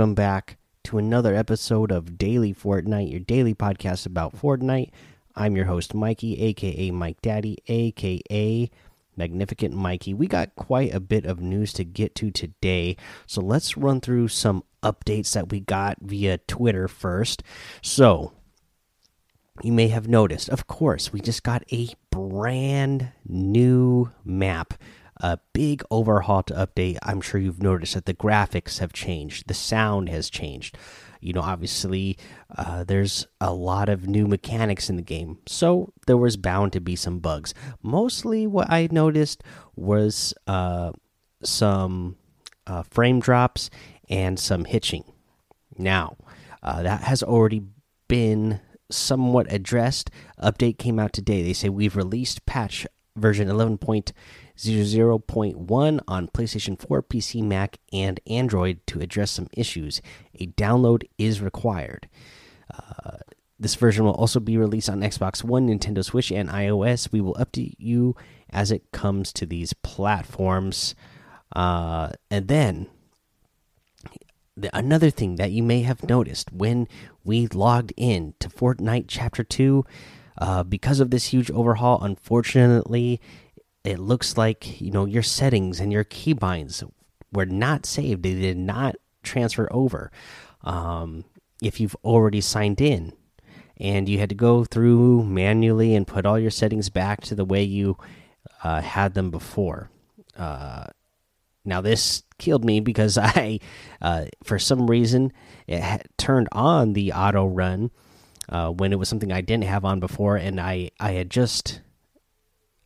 Welcome back to another episode of Daily Fortnite, your daily podcast about Fortnite. I'm your host, Mikey, aka Mike Daddy, aka Magnificent Mikey. We got quite a bit of news to get to today, so let's run through some updates that we got via Twitter first. So, you may have noticed, of course, we just got a brand new map a big overhaul to update. I'm sure you've noticed that the graphics have changed, the sound has changed. You know, obviously, uh, there's a lot of new mechanics in the game, so there was bound to be some bugs. Mostly, what I noticed was uh, some uh, frame drops and some hitching. Now, uh, that has already been somewhat addressed. Update came out today. They say we've released patch version 11.00.1 on PlayStation 4, PC, Mac, and Android to address some issues. A download is required. Uh, this version will also be released on Xbox One, Nintendo Switch, and iOS. We will update you as it comes to these platforms. Uh, and then, the, another thing that you may have noticed when we logged in to Fortnite Chapter 2, uh, because of this huge overhaul, unfortunately, it looks like you know your settings and your keybinds were not saved. They did not transfer over. Um, if you've already signed in, and you had to go through manually and put all your settings back to the way you uh, had them before. Uh, now this killed me because I, uh, for some reason, it turned on the auto run uh, when it was something I didn't have on before, and I I had just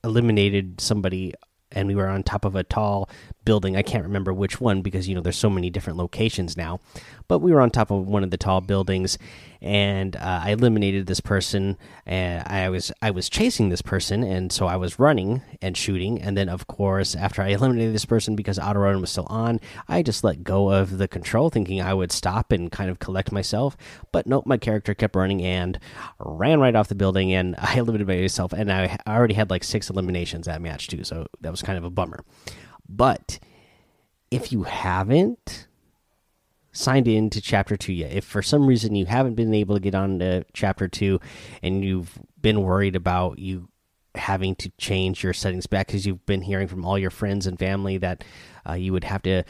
eliminated somebody and we were on top of a tall building. I can't remember which one because you know there's so many different locations now. But we were on top of one of the tall buildings, and uh, I eliminated this person. And I was I was chasing this person, and so I was running and shooting. And then of course, after I eliminated this person because auto run was still on, I just let go of the control, thinking I would stop and kind of collect myself. But nope, my character kept running and ran right off the building, and I eliminated myself. And I already had like six eliminations that match too, so that was kind of a bummer. But if you haven't signed in to chapter 2 yet, if for some reason you haven't been able to get on to chapter 2 and you've been worried about you having to change your settings back because you've been hearing from all your friends and family that uh, you would have to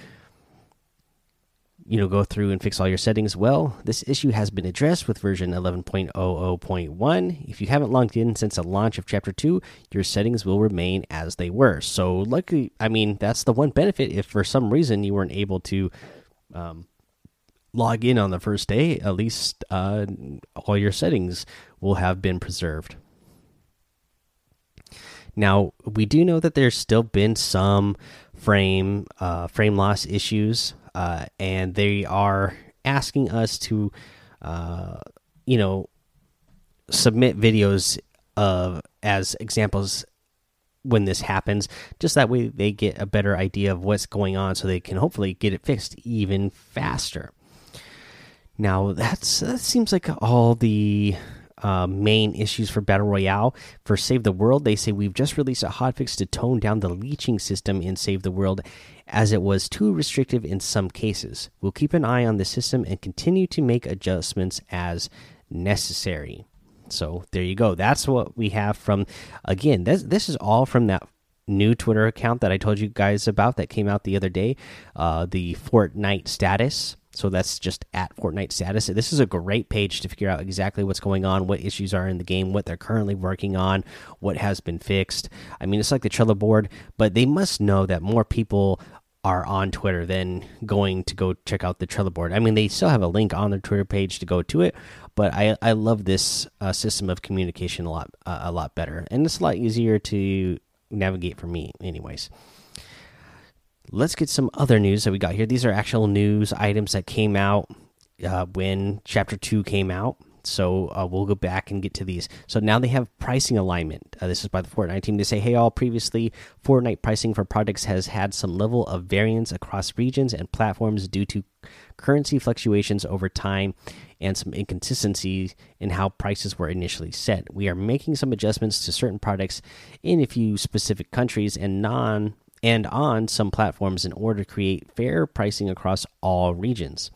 you know go through and fix all your settings. Well this issue has been addressed with version 11.00.1 if you haven't logged in since the launch of chapter 2 your settings will remain as they were. So luckily i mean that's the one benefit if for some reason you weren't able to um, log in on the first day at least uh, all your settings will have been preserved. Now we do know that there's still been some frame uh, frame loss issues uh, and they are asking us to, uh, you know, submit videos of as examples when this happens. Just that way, they get a better idea of what's going on, so they can hopefully get it fixed even faster. Now, that's that seems like all the uh, main issues for Battle Royale. For Save the World, they say we've just released a hotfix to tone down the leeching system in Save the World as it was too restrictive in some cases. We'll keep an eye on the system and continue to make adjustments as necessary. So there you go. That's what we have from again. This this is all from that new Twitter account that I told you guys about that came out the other day. Uh, the Fortnite status. So that's just at Fortnite status. This is a great page to figure out exactly what's going on, what issues are in the game, what they're currently working on, what has been fixed. I mean, it's like the Trello board, but they must know that more people are on Twitter than going to go check out the Trello board. I mean, they still have a link on their Twitter page to go to it, but I I love this uh, system of communication a lot uh, a lot better, and it's a lot easier to navigate for me, anyways let's get some other news that we got here. These are actual news items that came out uh, when Chapter 2 came out. So uh, we'll go back and get to these. So now they have pricing alignment. Uh, this is by the Fortnite team. They say, hey, all previously, Fortnite pricing for products has had some level of variance across regions and platforms due to currency fluctuations over time and some inconsistencies in how prices were initially set. We are making some adjustments to certain products in a few specific countries and non and on some platforms in order to create fair pricing across all regions.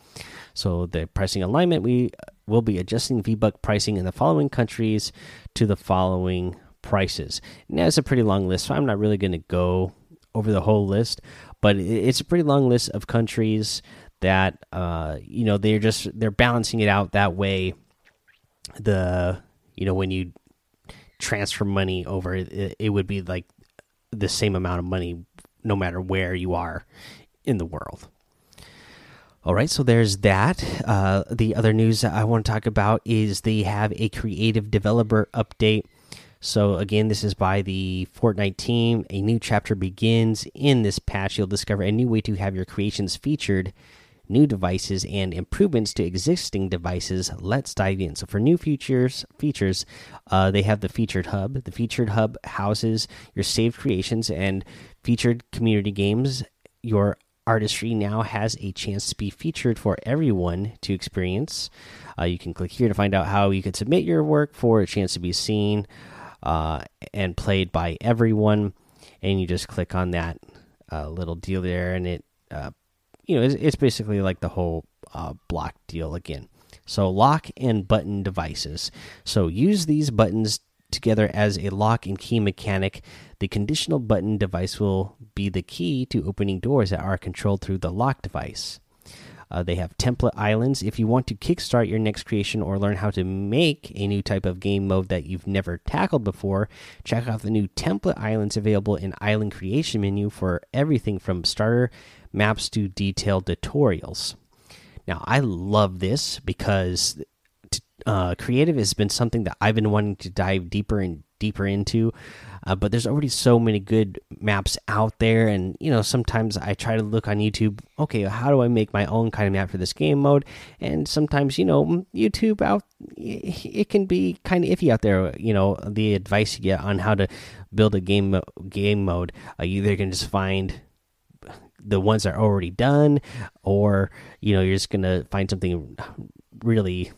So the pricing alignment we will be adjusting VBuck pricing in the following countries to the following prices. Now it's a pretty long list, so I'm not really going to go over the whole list, but it's a pretty long list of countries that uh, you know they're just they're balancing it out that way. The you know when you transfer money over, it, it would be like the same amount of money no matter where you are in the world. All right, so there's that. Uh, the other news I want to talk about is they have a creative developer update. So, again, this is by the Fortnite team. A new chapter begins. In this patch, you'll discover a new way to have your creations featured, new devices, and improvements to existing devices. Let's dive in. So, for new features, features, uh, they have the featured hub. The featured hub houses your saved creations and featured community games. Your artistry now has a chance to be featured for everyone to experience. Uh, you can click here to find out how you can submit your work for a chance to be seen uh, and played by everyone. And you just click on that uh, little deal there, and it, uh, you know, it's, it's, basically like the whole uh, block deal again. So lock and button devices. So use these buttons together as a lock and key mechanic. The conditional button device will be the key to opening doors that are controlled through the lock device. Uh, they have template islands. If you want to kickstart your next creation or learn how to make a new type of game mode that you've never tackled before, check out the new template islands available in Island Creation menu for everything from starter maps to detailed tutorials. Now, I love this because uh, creative has been something that I've been wanting to dive deeper and deeper into. Uh, but there's already so many good maps out there, and you know sometimes I try to look on YouTube. Okay, how do I make my own kind of map for this game mode? And sometimes you know YouTube out it can be kind of iffy out there. You know the advice you get on how to build a game game mode. Uh, you either can just find the ones that are already done, or you know you're just gonna find something really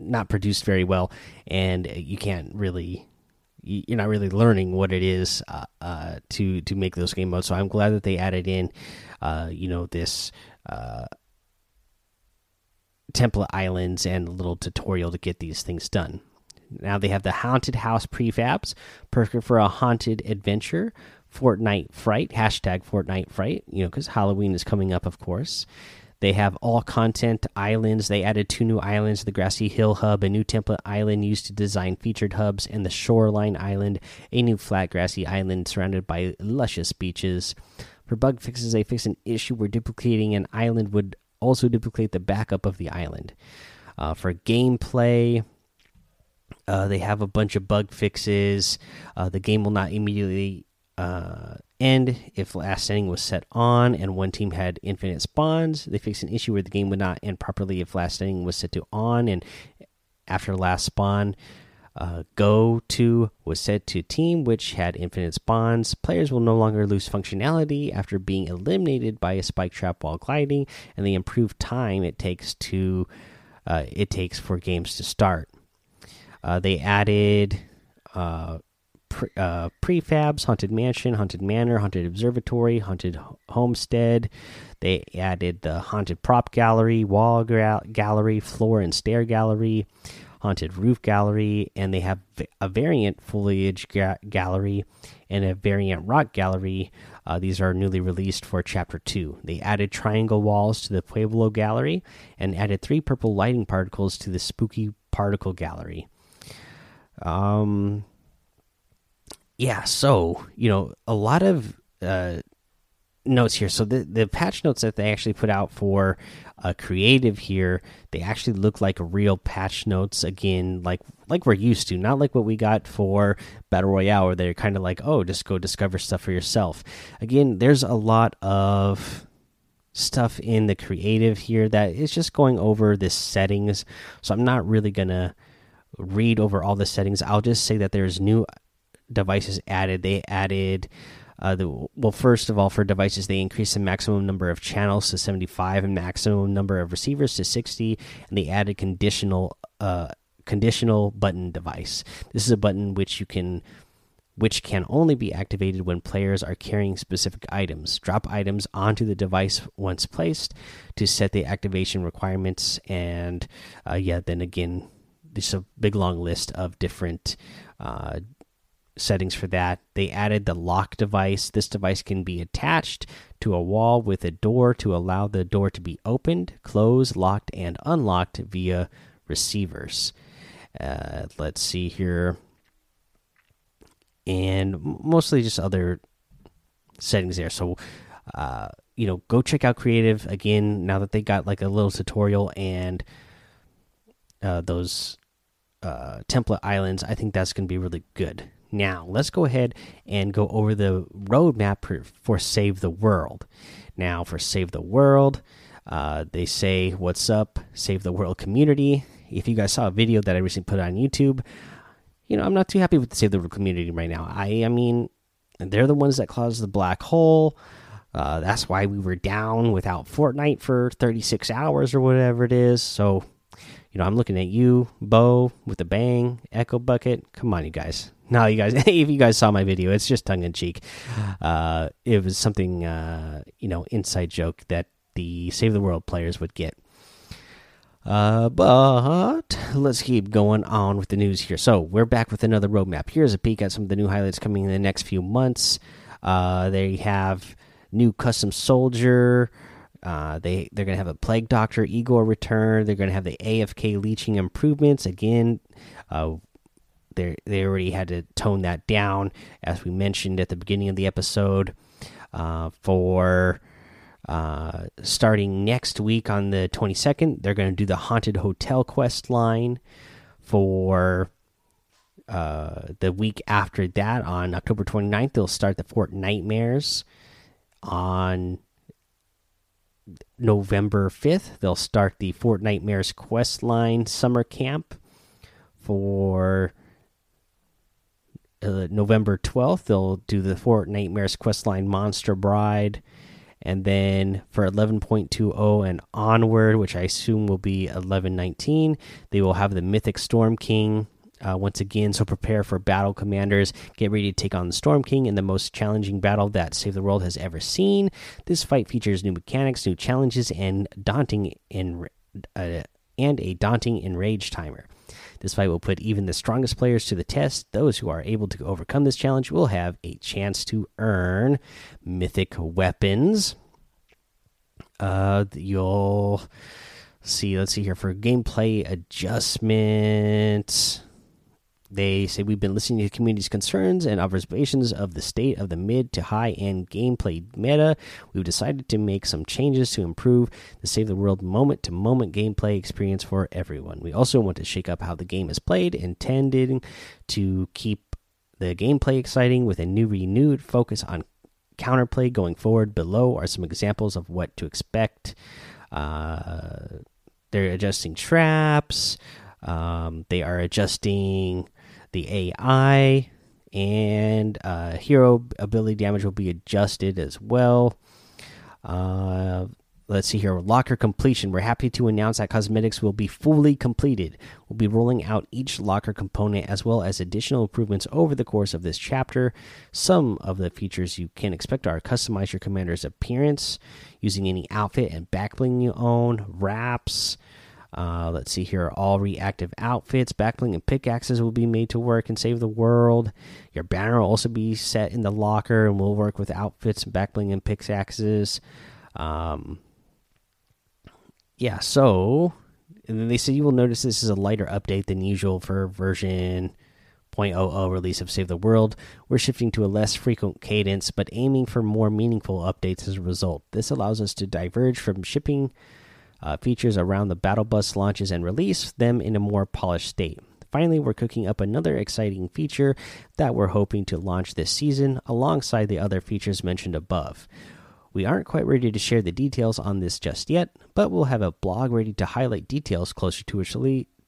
not produced very well, and you can't really you're not really learning what it is uh, uh, to to make those game modes. So I'm glad that they added in, uh, you know, this uh, template islands and a little tutorial to get these things done. Now they have the haunted house prefabs, perfect for a haunted adventure. Fortnite Fright hashtag Fortnite Fright, you know, because Halloween is coming up, of course. They have all content islands. They added two new islands the Grassy Hill Hub, a new template island used to design featured hubs, and the Shoreline Island, a new flat grassy island surrounded by luscious beaches. For bug fixes, they fixed an issue where duplicating an island would also duplicate the backup of the island. Uh, for gameplay, uh, they have a bunch of bug fixes. Uh, the game will not immediately uh, end if last standing was set on and one team had infinite spawns. They fixed an issue where the game would not end properly if last standing was set to on and after last spawn. Uh, go to was set to team which had infinite spawns. Players will no longer lose functionality after being eliminated by a spike trap while gliding, and the improved time it takes to uh, it takes for games to start. Uh, they added uh, pre, uh, prefabs, haunted mansion, haunted manor, haunted observatory, haunted homestead. They added the haunted prop gallery, wall gallery, floor and stair gallery, haunted roof gallery, and they have a variant foliage ga gallery and a variant rock gallery. Uh, these are newly released for Chapter 2. They added triangle walls to the Pueblo gallery and added three purple lighting particles to the spooky particle gallery. Um, yeah, so you know a lot of uh, notes here. So the the patch notes that they actually put out for uh, creative here, they actually look like real patch notes again, like like we're used to, not like what we got for battle royale, where they're kind of like, oh, just go discover stuff for yourself. Again, there's a lot of stuff in the creative here that is just going over the settings. So I'm not really gonna read over all the settings. I'll just say that there's new devices added. They added uh, the well, first of all, for devices, they increased the maximum number of channels to 75 and maximum number of receivers to 60, and they added conditional uh, conditional button device. This is a button which you can which can only be activated when players are carrying specific items. Drop items onto the device once placed to set the activation requirements. And uh, yeah, then again, there's a big long list of different uh, settings for that. They added the lock device. This device can be attached to a wall with a door to allow the door to be opened, closed, locked, and unlocked via receivers. Uh, let's see here and mostly just other settings there. So, uh, you know, go check out Creative again now that they got like a little tutorial and uh, those uh, template islands. I think that's going to be really good. Now, let's go ahead and go over the roadmap for Save the World. Now, for Save the World, uh, they say, What's up, Save the World community? If you guys saw a video that I recently put on YouTube, you know, I'm not too happy with the Save the World community right now. I, I mean, they're the ones that caused the black hole. Uh, that's why we were down without Fortnite for 36 hours or whatever it is. So, you know, I'm looking at you, Bo, with the bang, Echo Bucket. Come on, you guys. No, you guys, if you guys saw my video, it's just tongue in cheek. Uh, it was something, uh, you know, inside joke that the Save the World players would get. Uh, but let's keep going on with the news here. So we're back with another roadmap. Here's a peek at some of the new highlights coming in the next few months. Uh, they have new custom soldier. Uh, they they're gonna have a plague doctor Igor return. They're gonna have the AFK leeching improvements again. Uh, they they already had to tone that down as we mentioned at the beginning of the episode. Uh, for uh, starting next week on the 22nd, they're going to do the Haunted Hotel quest line. For uh, the week after that, on October 29th, they'll start the Fortnitemares. On November 5th, they'll start the Fortnitemares Questline summer camp. For uh, November 12th, they'll do the Fortnitemares questline Monster Bride and then for 11.20 and onward, which I assume will be 1119, they will have the Mythic Storm King uh, once again. So prepare for battle, commanders. Get ready to take on the Storm King in the most challenging battle that Save the World has ever seen. This fight features new mechanics, new challenges, and daunting in uh, and a daunting enrage timer. This fight will put even the strongest players to the test. Those who are able to overcome this challenge will have a chance to earn mythic weapons. Uh, you'll see. Let's see here for gameplay adjustments. They say we've been listening to the community's concerns and observations of the state of the mid to high end gameplay meta. We've decided to make some changes to improve the save the world moment to moment gameplay experience for everyone. We also want to shake up how the game is played, intending to keep the gameplay exciting with a new renewed focus on counterplay going forward. Below are some examples of what to expect. Uh, they're adjusting traps. Um, they are adjusting the AI and uh, hero ability damage will be adjusted as well. Uh, let's see here. Locker completion. We're happy to announce that cosmetics will be fully completed. We'll be rolling out each locker component as well as additional improvements over the course of this chapter. Some of the features you can expect are customize your commander's appearance using any outfit and backbling you own wraps uh, let's see here. All reactive outfits, backbling, and pickaxes will be made to work and save the world. Your banner will also be set in the locker and will work with outfits, backbling, and pickaxes. Um, yeah, so and then they say you will notice this is a lighter update than usual for version 0.00 release of Save the World. We're shifting to a less frequent cadence, but aiming for more meaningful updates as a result. This allows us to diverge from shipping uh, features around the battle bus launches and release them in a more polished state. Finally, we're cooking up another exciting feature that we're hoping to launch this season alongside the other features mentioned above. We aren't quite ready to share the details on this just yet, but we'll have a blog ready to highlight details closer to its,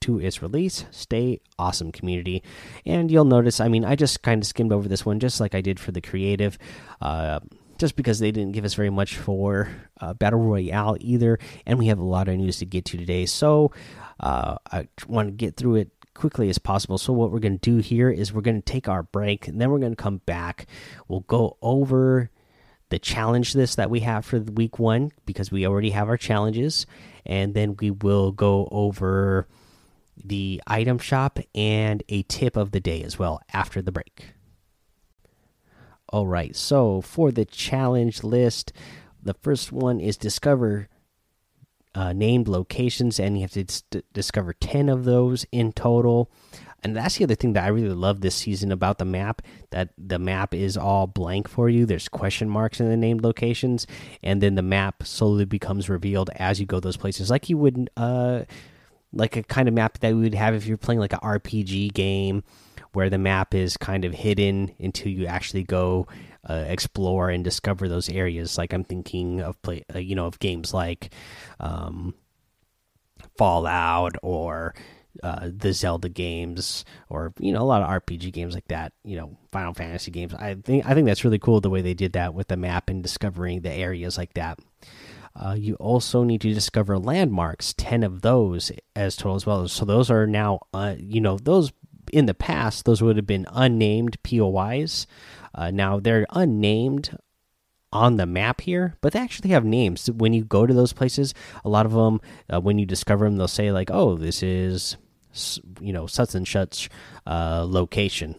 to its release. Stay awesome, community. And you'll notice, I mean, I just kind of skimmed over this one just like I did for the creative. Uh, just because they didn't give us very much for uh, Battle Royale either. And we have a lot of news to get to today. So uh, I want to get through it quickly as possible. So, what we're going to do here is we're going to take our break and then we're going to come back. We'll go over the challenge list that we have for week one because we already have our challenges. And then we will go over the item shop and a tip of the day as well after the break. All right, so for the challenge list, the first one is discover uh, named locations, and you have to discover 10 of those in total. And that's the other thing that I really love this season about the map that the map is all blank for you. There's question marks in the named locations, and then the map slowly becomes revealed as you go those places, like you would, uh, like a kind of map that we would have if you're playing like an RPG game where the map is kind of hidden until you actually go uh, explore and discover those areas. Like I'm thinking of play, uh, you know, of games like um, Fallout or uh, the Zelda games, or you know, a lot of RPG games like that. You know, Final Fantasy games. I think I think that's really cool the way they did that with the map and discovering the areas like that. Uh, you also need to discover landmarks, 10 of those as total as well. So those are now, uh, you know, those in the past, those would have been unnamed POIs. Uh, now they're unnamed on the map here, but they actually have names. When you go to those places, a lot of them, uh, when you discover them, they'll say like, "Oh, this is you know such and such uh, location."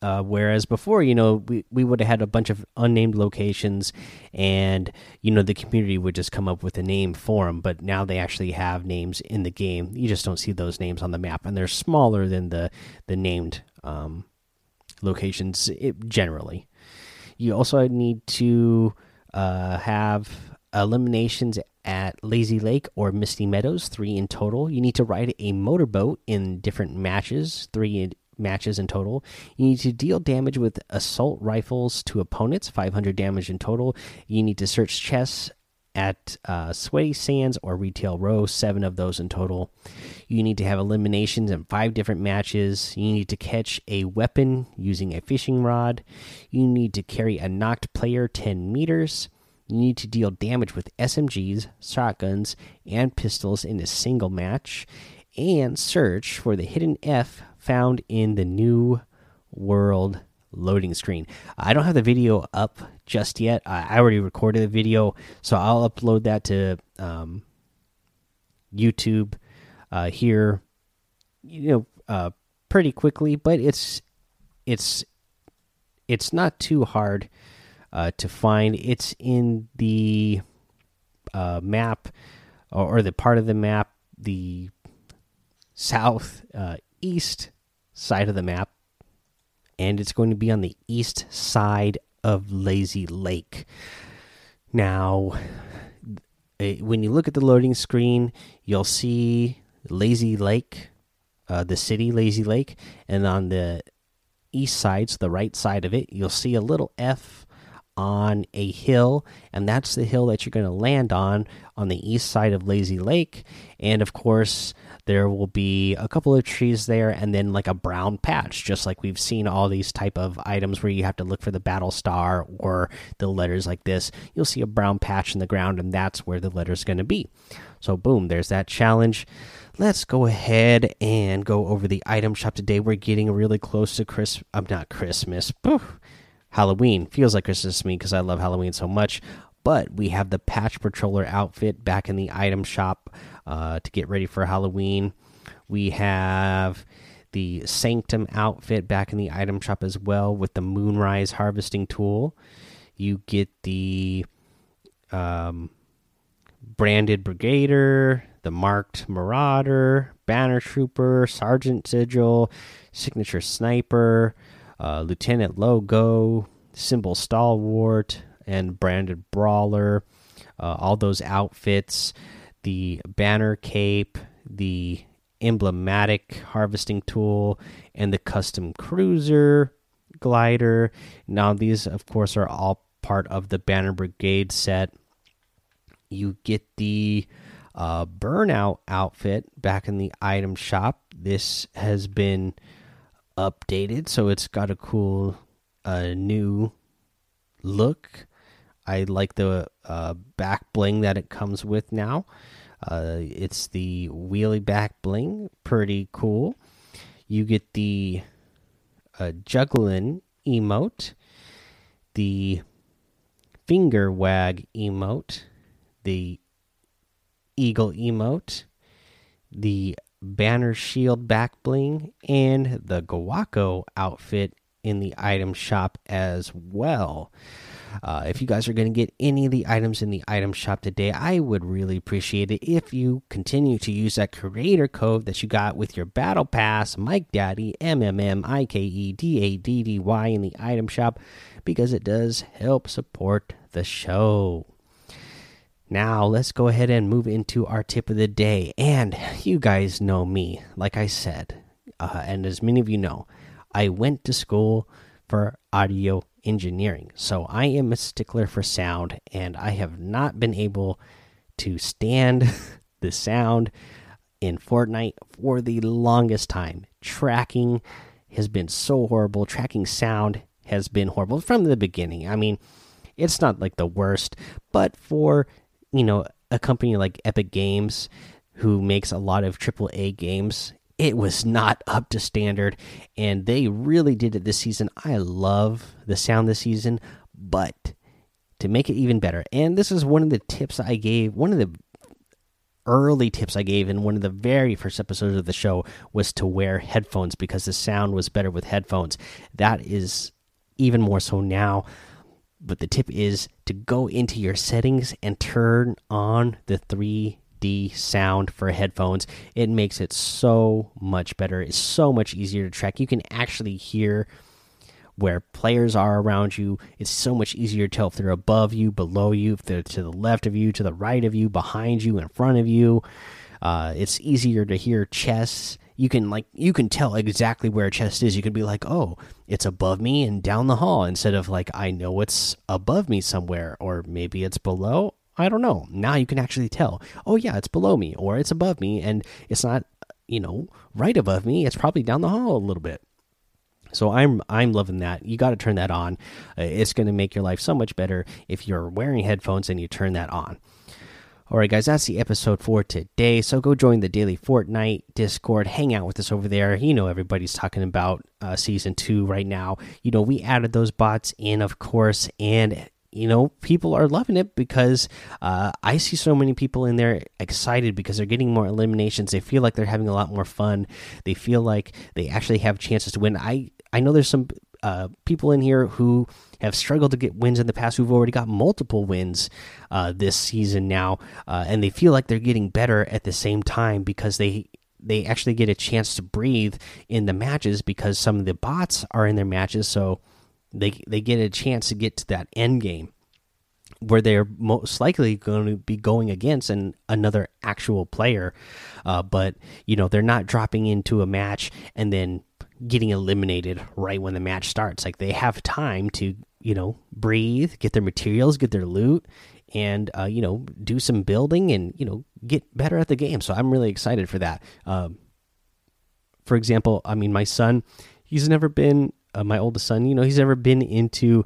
Uh, whereas before, you know, we, we would have had a bunch of unnamed locations, and you know the community would just come up with a name for them. But now they actually have names in the game. You just don't see those names on the map, and they're smaller than the the named um, locations generally. You also need to uh, have eliminations at Lazy Lake or Misty Meadows, three in total. You need to ride a motorboat in different matches, three matches in total. You need to deal damage with assault rifles to opponents, 500 damage in total. You need to search chests at uh, Sweaty Sands or Retail Row, seven of those in total. You need to have eliminations in five different matches. You need to catch a weapon using a fishing rod. You need to carry a knocked player 10 meters. You need to deal damage with SMGs, shotguns, and pistols in a single match. And search for the hidden F found in the new world loading screen. I don't have the video up just yet. I already recorded the video, so I'll upload that to um, YouTube uh, here. You know, uh, pretty quickly, but it's it's it's not too hard uh, to find. It's in the uh, map or, or, the part of the map, the south uh, east side of the map and it's going to be on the east side of Lazy Lake. Now, eh, when you look at the loading screen, you'll see Lazy Lake, uh, the city Lazy Lake, and on the east side, so the right side of it, you'll see a little F on a hill, and that's the hill that you're going to land on on the east side of Lazy Lake. And of course, there will be a couple of trees there, and then like a brown patch, just like we've seen all these type of items where you have to look for the battle star or the letters like this. You'll see a brown patch in the ground, and that's where the letter's going to be. So, boom, there's that challenge. Let's go ahead and go over the item shop today. We're getting really close to Chris. I'm not Christmas. Poof Halloween. Feels like Christmas to me because I love Halloween so much. But we have the Patch Patroller outfit back in the item shop uh, to get ready for Halloween. We have the Sanctum outfit back in the item shop as well with the Moonrise harvesting tool. You get the um, branded Brigadier, the marked Marauder, Banner Trooper, Sergeant Sigil, Signature Sniper uh, Lieutenant Logo, Symbol Stalwart, and Branded Brawler. Uh, all those outfits, the banner cape, the emblematic harvesting tool, and the custom cruiser glider. Now, these, of course, are all part of the Banner Brigade set. You get the uh, Burnout outfit back in the item shop. This has been updated, so it's got a cool uh, new look. I like the uh, back bling that it comes with now. Uh, it's the wheelie back bling, pretty cool. You get the uh, juggling emote, the finger wag emote, the eagle emote, the banner shield back bling, and the Guaco outfit in the item shop as well. Uh, if you guys are going to get any of the items in the item shop today, I would really appreciate it if you continue to use that creator code that you got with your battle pass, Mike Daddy, M M M I K E D A D D Y in the item shop because it does help support the show. Now, let's go ahead and move into our tip of the day. And you guys know me, like I said, uh, and as many of you know, I went to school for audio engineering. So I am a stickler for sound, and I have not been able to stand the sound in Fortnite for the longest time. Tracking has been so horrible. Tracking sound has been horrible from the beginning. I mean, it's not like the worst, but for, you know, a company like Epic Games who makes a lot of AAA games, it was not up to standard, and they really did it this season. I love the sound this season, but to make it even better, and this is one of the tips I gave, one of the early tips I gave in one of the very first episodes of the show was to wear headphones because the sound was better with headphones. That is even more so now. But the tip is to go into your settings and turn on the three D sound for headphones. It makes it so much better. It's so much easier to track. You can actually hear where players are around you. It's so much easier to tell if they're above you, below you, if they're to the left of you, to the right of you, behind you, in front of you. Uh, it's easier to hear chess. You can like you can tell exactly where a chest is. You can be like, oh, it's above me and down the hall, instead of like I know it's above me somewhere, or maybe it's below. I don't know. Now you can actually tell. Oh yeah, it's below me or it's above me and it's not, you know, right above me. It's probably down the hall a little bit. So I'm I'm loving that. You got to turn that on. Uh, it's going to make your life so much better if you're wearing headphones and you turn that on. All right, guys, that's the episode for today. So go join the daily Fortnite Discord. Hang out with us over there. You know, everybody's talking about uh, season two right now. You know, we added those bots in, of course, and you know, people are loving it because uh, I see so many people in there excited because they're getting more eliminations. They feel like they're having a lot more fun. They feel like they actually have chances to win. I I know there's some uh, people in here who have struggled to get wins in the past who've already got multiple wins uh, this season now, uh, and they feel like they're getting better at the same time because they they actually get a chance to breathe in the matches because some of the bots are in their matches. So they they get a chance to get to that end game where they're most likely going to be going against an another actual player. Uh, but you know they're not dropping into a match and then getting eliminated right when the match starts. Like they have time to you know breathe get their materials get their loot and uh, you know do some building and you know get better at the game. So i'm really excited for that. Um, for example i mean my son he's never been uh, my oldest son, you know, he's never been into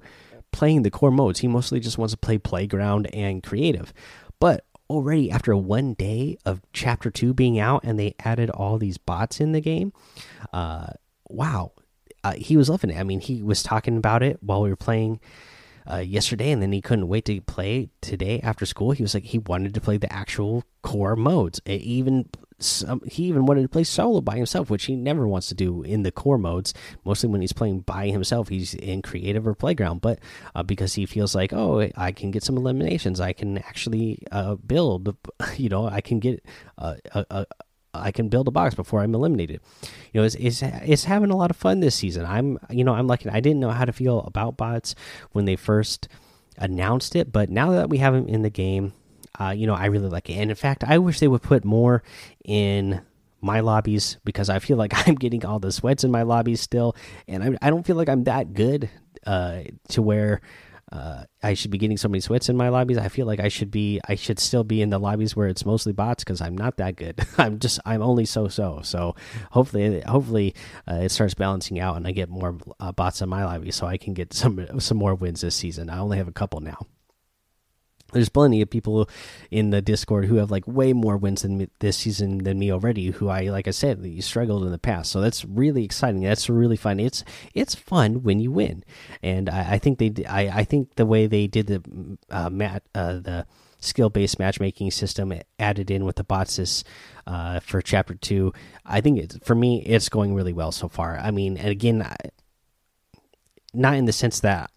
playing the core modes. He mostly just wants to play playground and creative. But already after one day of chapter two being out and they added all these bots in the game, uh, wow, uh, he was loving it. I mean, he was talking about it while we were playing uh, yesterday, and then he couldn't wait to play today after school. He was like, he wanted to play the actual core modes. It even some, he even wanted to play solo by himself, which he never wants to do in the core modes. Mostly when he's playing by himself, he's in creative or playground. But uh, because he feels like, oh, I can get some eliminations, I can actually uh, build. You know, I can get uh, a, a I can build a box before I'm eliminated. You know, it's, it's it's having a lot of fun this season. I'm you know I'm lucky. I didn't know how to feel about bots when they first announced it, but now that we have them in the game, uh, you know, I really like it. And in fact, I wish they would put more in my lobbies because I feel like I'm getting all the sweats in my lobbies still, and I, I don't feel like I'm that good uh, to where uh, I should be getting so many sweats in my lobbies. I feel like I should be, I should still be in the lobbies where it's mostly bots because I'm not that good. I'm just, I'm only so so. So hopefully, hopefully uh, it starts balancing out and I get more uh, bots in my lobby so I can get some some more wins this season. I only have a couple now. There's plenty of people in the Discord who have like way more wins than me, this season than me already. Who I like I said, you struggled in the past, so that's really exciting. That's really fun. It's it's fun when you win, and I, I think they I I think the way they did the uh, mat uh, the skill based matchmaking system added in with the bots uh, for chapter two. I think it's for me it's going really well so far. I mean, and again, I, not in the sense that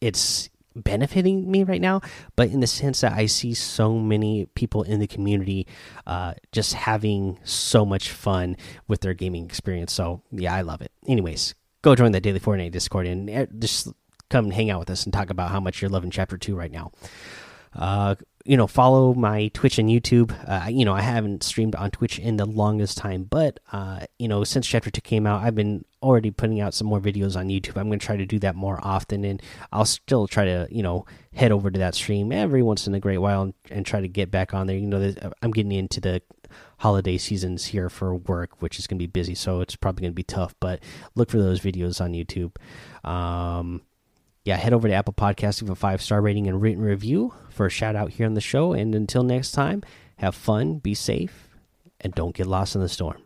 it's benefiting me right now, but in the sense that I see so many people in the community uh, just having so much fun with their gaming experience. So yeah, I love it. Anyways, go join the Daily Fortnite Discord and eh, just come hang out with us and talk about how much you're loving Chapter Two right now. Uh, you know, follow my Twitch and YouTube. Uh, you know, I haven't streamed on Twitch in the longest time, but uh, you know, since Chapter Two came out, I've been already putting out some more videos on YouTube. I'm going to try to do that more often, and I'll still try to, you know, head over to that stream every once in a great while and, and try to get back on there. You know, I'm getting into the holiday seasons here for work, which is going to be busy, so it's probably going to be tough. But look for those videos on YouTube. Um, yeah, head over to Apple Podcasts, give a five star rating and written review for a shout out here on the show. And until next time, have fun, be safe, and don't get lost in the storm.